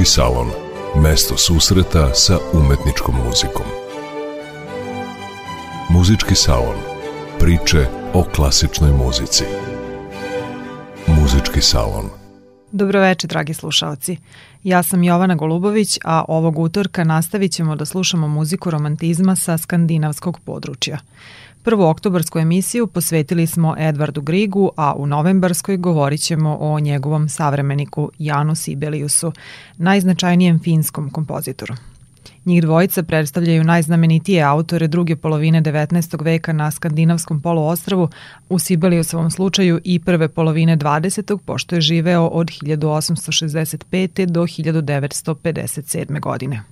Muzički salon. Mesto susreta sa umetničkom muzikom. Muzički salon. Priče o klasičnoj muzici. Muzički salon. Dobroveče, dragi slušalci. Ja sam Jovana Golubović, a ovog utorka nastavit ćemo da slušamo muziku romantizma sa skandinavskog područja. Prvu oktobarsku emisiju posvetili smo Edvardu Grigu, a u novembarskoj govorit ćemo o njegovom savremeniku Janu Sibeliusu, najznačajnijem finskom kompozitoru. Njih dvojica predstavljaju najznamenitije autore druge polovine 19. veka na skandinavskom poluostravu, u Sibeliusovom slučaju i prve polovine 20. pošto je živeo od 1865. do 1957. godine.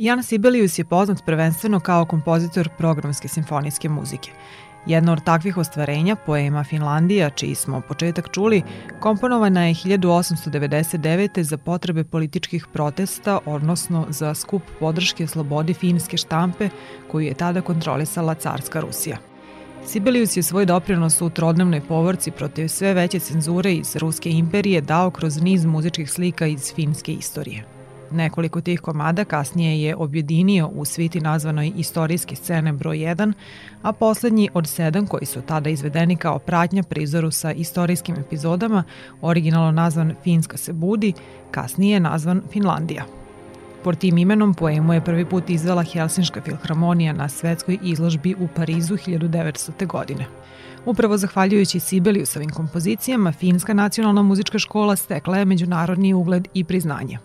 Jan Sibelius je poznat prvenstveno kao kompozitor programske simfonijske muzike. Jedno od takvih ostvarenja, poema Finlandija, čiji smo početak čuli, komponovana je 1899. za potrebe političkih protesta, odnosno za skup podrške slobodi finske štampe koju je tada kontrolisala carska Rusija. Sibelius je svoj doprinos u trodnevnoj povorci protiv sve veće cenzure iz Ruske imperije dao kroz niz muzičkih slika iz finske istorije. Nekoliko tih komada kasnije je objedinio u sviti nazvanoj istorijske scene broj 1, a poslednji od sedam koji su tada izvedeni kao pratnja prizoru sa istorijskim epizodama, originalno nazvan Finska se budi, kasnije je nazvan Finlandija. Por tim imenom poemu je prvi put izvela Helsinška filharmonija na svetskoj izložbi u Parizu 1900. godine. Upravo zahvaljujući Sibeliusovim kompozicijama, Finska nacionalna muzička škola stekla je međunarodni ugled i priznanje.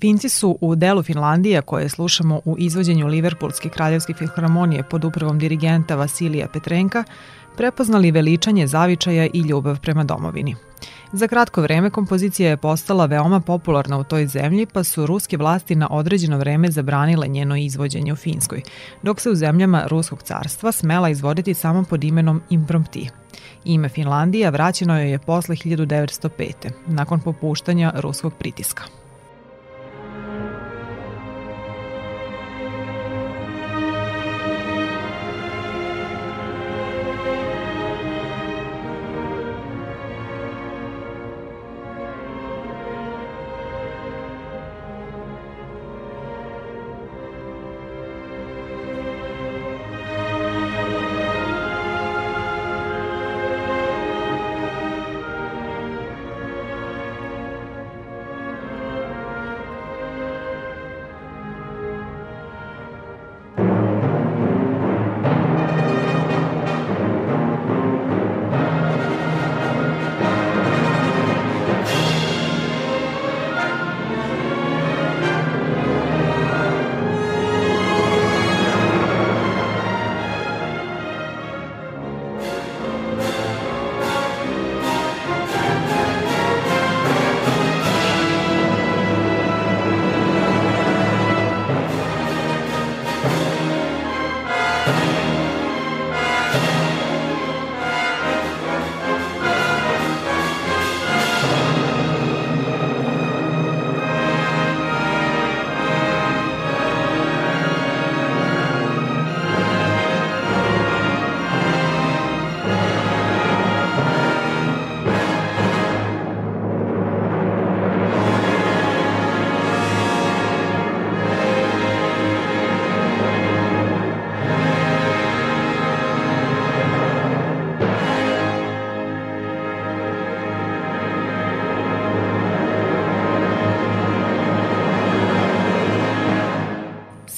Finci su u delu Finlandije koje slušamo u izvođenju Liverpoolske kraljevske filharmonije pod upravom dirigenta Vasilija Petrenka prepoznali veličanje zavičaja i ljubav prema domovini. Za kratko vreme kompozicija je postala veoma popularna u toj zemlji, pa su ruske vlasti na određeno vreme zabranile njeno izvođenje u Finskoj, dok se u zemljama Ruskog carstva smela izvoditi samo pod imenom imprompti. Ime Finlandija vraćeno joj je posle 1905. nakon popuštanja ruskog pritiska.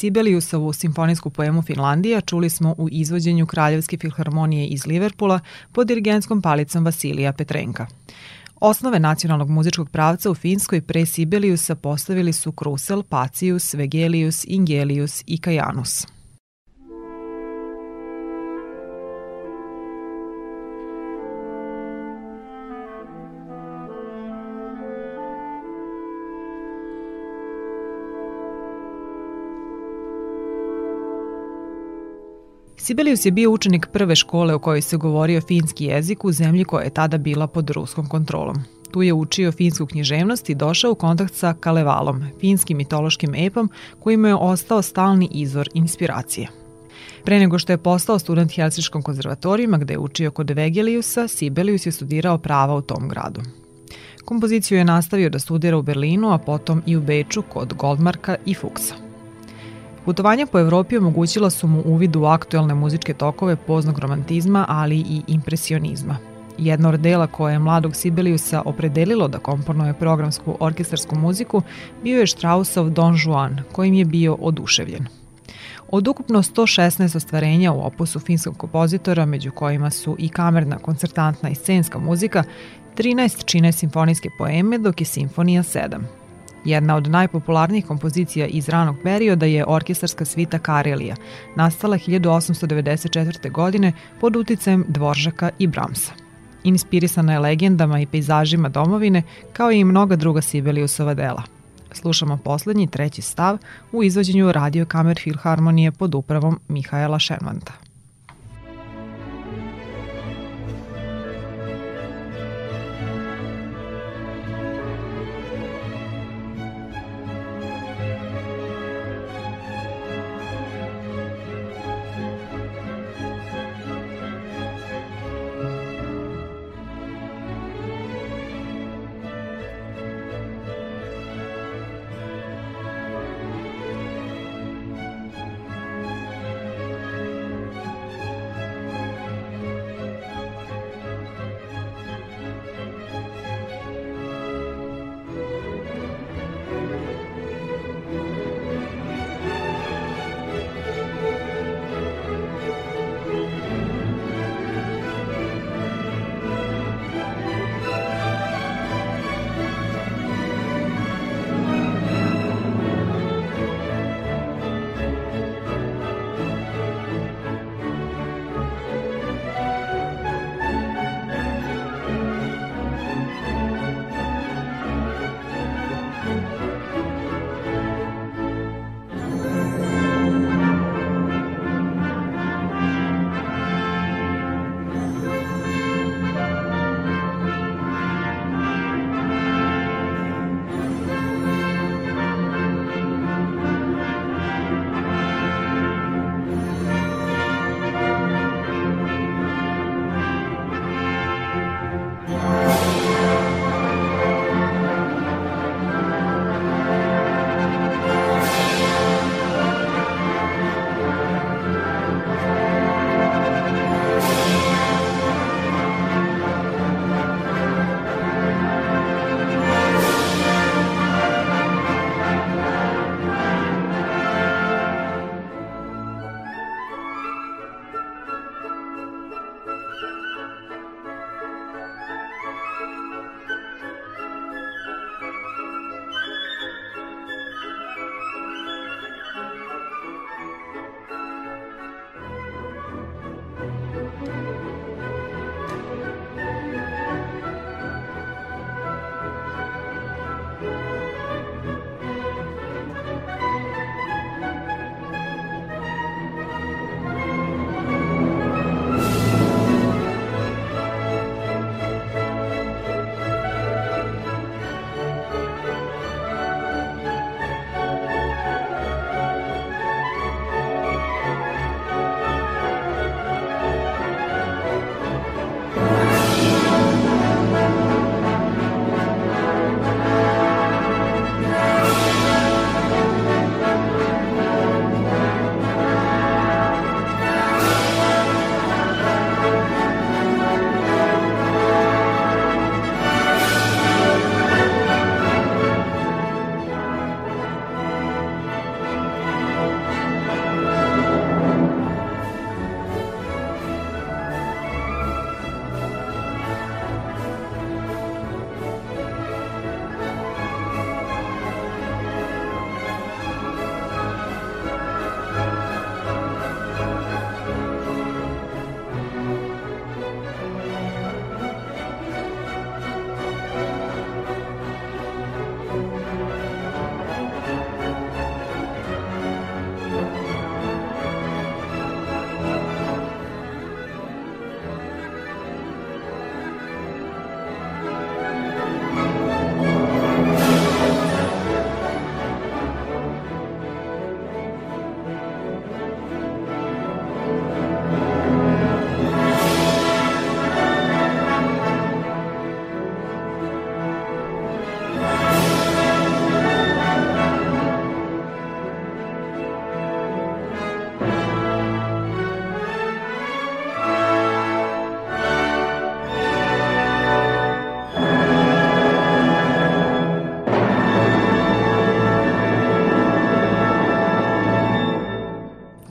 Sibeliusovu simfonijsku poemu Finlandija čuli smo u izvođenju Kraljevske filharmonije iz Liverpula pod dirigenskom palicom Vasilija Petrenka. Osnove nacionalnog muzičkog pravca u Finskoj pre Sibeliusa postavili su Krusel, Pacius, Vegelius, Ingelius i Kajanus. Sibelius je bio učenik prve škole u kojoj se govorio finski jezik u zemlji koja je tada bila pod ruskom kontrolom. Tu je učio finsku književnost i došao u kontakt sa Kalevalom, finskim mitološkim epom kojima je ostao stalni izvor inspiracije. Pre nego što je postao student Helsiškom konzervatorijuma gde je učio kod Vegeliusa, Sibelius je studirao prava u tom gradu. Kompoziciju je nastavio da studira u Berlinu, a potom i u Beču kod Goldmarka i Fuchsa. Putovanja po Evropi omogućila su mu uvid u aktuelne muzičke tokove poznog romantizma, ali i impresionizma. Jedno od dela koje je mladog Sibeliusa opredelilo da komponuje programsku orkestarsku muziku bio je Straussov Don Juan, kojim je bio oduševljen. Od ukupno 116 ostvarenja u opusu finskog kompozitora, među kojima su i kamerna, koncertantna i scenska muzika, 13 čine simfonijske poeme, dok je simfonija 7. Jedna od najpopularnijih kompozicija iz ranog perioda je orkestarska svita Karelija, nastala 1894. godine pod uticajem Dvoržaka i Bramsa. Inspirisana je legendama i pejzažima domovine, kao i mnoga druga Sibeliusova dela. Slušamo poslednji, treći stav u izvođenju Radio Kamer Filharmonije pod upravom Mihaela Šenvanta.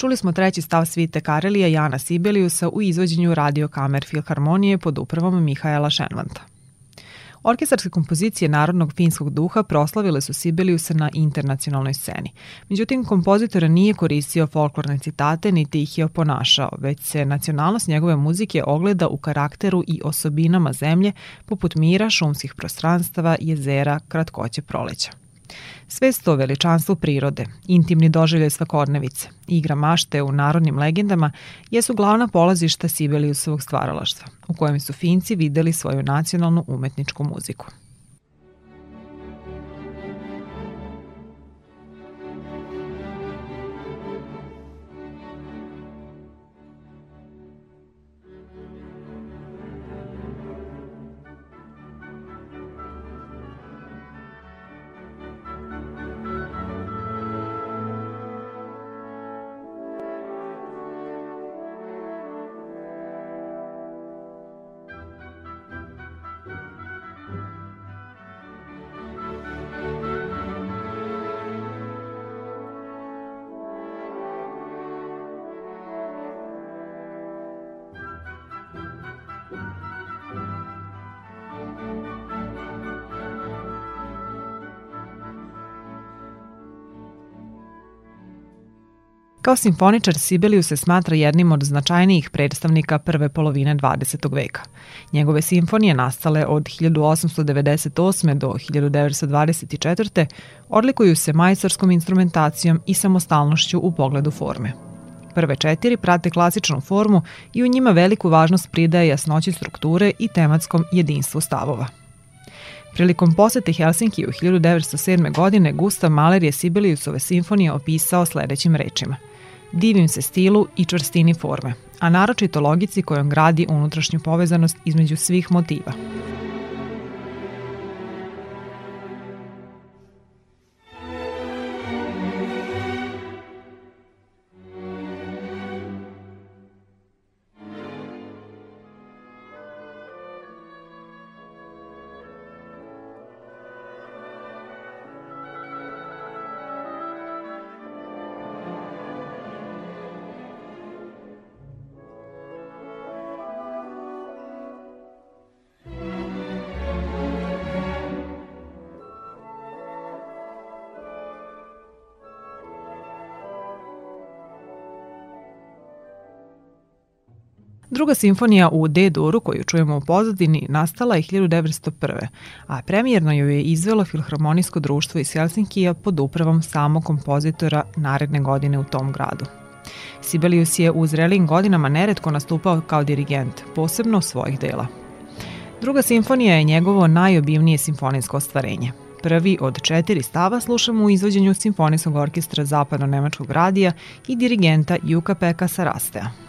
Čuli smo treći stav svite Karelija Jana Sibeliusa u izvođenju Radio Kamer Filharmonije pod upravom Mihaela Šenvanta. Orkestarske kompozicije narodnog finskog duha proslavile su Sibeliusa na internacionalnoj sceni. Međutim, kompozitor nije koristio folklorne citate niti ih je oponašao, već se nacionalnost njegove muzike ogleda u karakteru i osobinama zemlje poput mira, šumskih prostranstava, jezera, kratkoće proleća. Svest o veličanstvu prirode, intimni doživljaj svakodnevice, igra mašte u narodnim legendama jesu glavna polazišta Sibeliusovog stvaralaštva, u kojem su Finci videli svoju nacionalnu umetničku muziku. Kao simfoničar Sibelius se smatra jednim od značajnijih predstavnika prve polovine 20. veka. Njegove simfonije nastale od 1898. do 1924. odlikuju se majstorskom instrumentacijom i samostalnošću u pogledu forme. Prve četiri prate klasičnu formu i u njima veliku važnost pridaje jasnoći strukture i tematskom jedinstvu stavova. Prilikom posete Helsinki u 1907. godine Gustav Mahler je Sibeliusove simfonije opisao sledećim rečima – Divim se stilu i čvrstini forme, a naročito logici kojom gradi unutrašnju povezanost između svih motiva. Druga simfonija u D-duru koju čujemo u pozadini nastala je 1901. a premijerno ju je izvelo Filharmonijsko društvo iz Helsinkija pod upravom samog kompozitora naredne godine u tom gradu. Sibelius je u zrelim godinama neretko nastupao kao dirigent, posebno svojih dela. Druga simfonija je njegovo najobimnije simfonijsko ostvarenje. Prvi od četiri stava slušamo u izvođenju Simfonijskog orkestra Zapadno-Nemačkog radija i dirigenta Juka Peka Sarastea.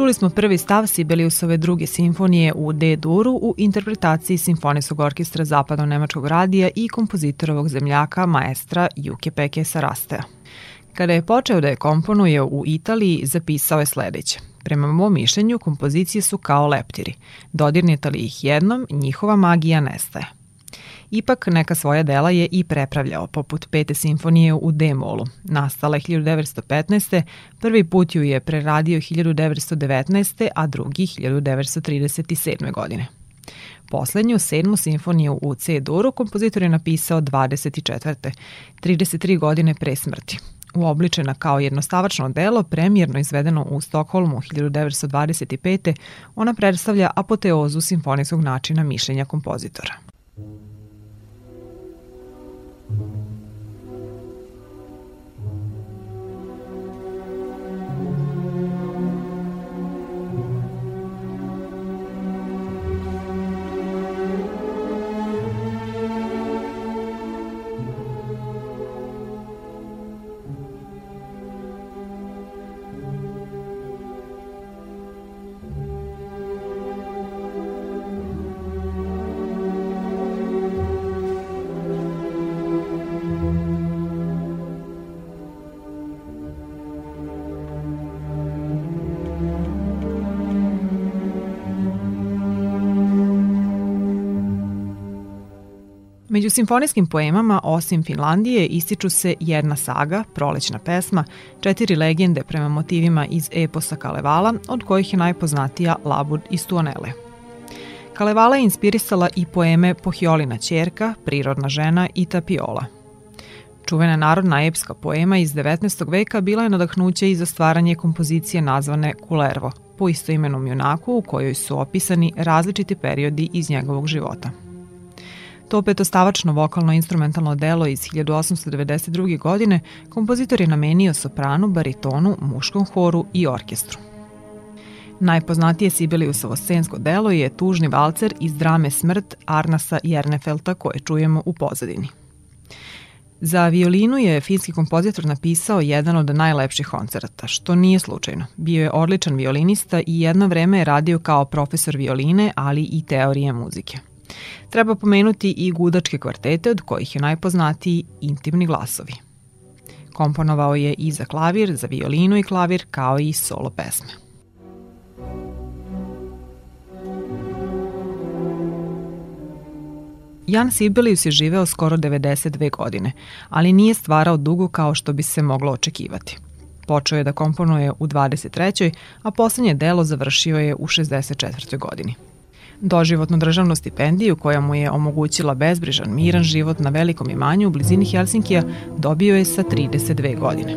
Čuli smo prvi stav Sibeliusove druge simfonije u D-duru u interpretaciji Simfonijskog orkestra Zapadno-Nemačkog radija i kompozitorovog zemljaka maestra Juke Peke Sarastea. Kada je počeo da je komponuje u Italiji, zapisao je sledeće. Prema mom mišljenju, kompozicije su kao leptiri. Dodirnete li ih jednom, njihova magija nestaje. Ipak neka svoja dela je i prepravljao, poput pete simfonije u D-molu. Nastala je 1915. Prvi put ju je preradio 1919. a drugi 1937. godine. Poslednju, sedmu simfoniju u C-duru kompozitor je napisao 24. 33 godine pre smrti. Uobličena kao jednostavačno delo, premijerno izvedeno u Stokholmu 1925. ona predstavlja apoteozu simfonijskog načina mišljenja kompozitora. Među simfonijskim poemama, osim Finlandije, ističu se jedna saga, prolećna pesma, četiri legende prema motivima iz eposa Kalevala, od kojih je najpoznatija Labud iz Tuonele. Kalevala je inspirisala i poeme Pohjolina čerka, Prirodna žena i Tapiola. Čuvena narodna epska poema iz 19. veka bila je nadahnuće i za stvaranje kompozicije nazvane Kulervo, po istoimenom junaku u kojoj su opisani različiti periodi iz njegovog života. To petostavačno vokalno-instrumentalno delo iz 1892. godine kompozitor je namenio sopranu, baritonu, muškom horu i orkestru. Najpoznatije Sibeliusovo scensko delo je tužni valcer iz drame Smrt Arnasa Jernefelta koje čujemo u pozadini. Za violinu je finski kompozitor napisao jedan od najlepših koncerata, što nije slučajno. Bio je odličan violinista i jedno vreme je radio kao profesor violine, ali i teorije muzike. Treba pomenuti i gudačke kvartete od kojih je najpoznatiji intimni glasovi. Komponovao je i za klavir, za violinu i klavir, kao i solo pesme. Jan Sibelius je živeo skoro 92 godine, ali nije stvarao dugo kao što bi se moglo očekivati. Počeo je da komponuje u 23. a poslednje delo završio je u 64. godini. Doživotnu državnu stipendiju koja mu je omogućila bezbrižan, miran život na velikom imanju u blizini Helsinkija dobio je sa 32 godine.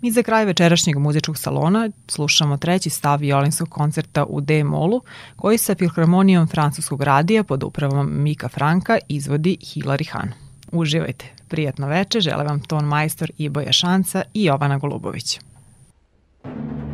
Mi za kraj večerašnjeg muzičkog salona slušamo treći stav violinskog koncerta u D-molu koji sa Filharmonijom francuskog radija pod upravom Mika Franka izvodi Hilary Hahn. Uživajte, prijatno veče, žele vam ton majstor Iboja Šanca i Jovana Golubović. Muzički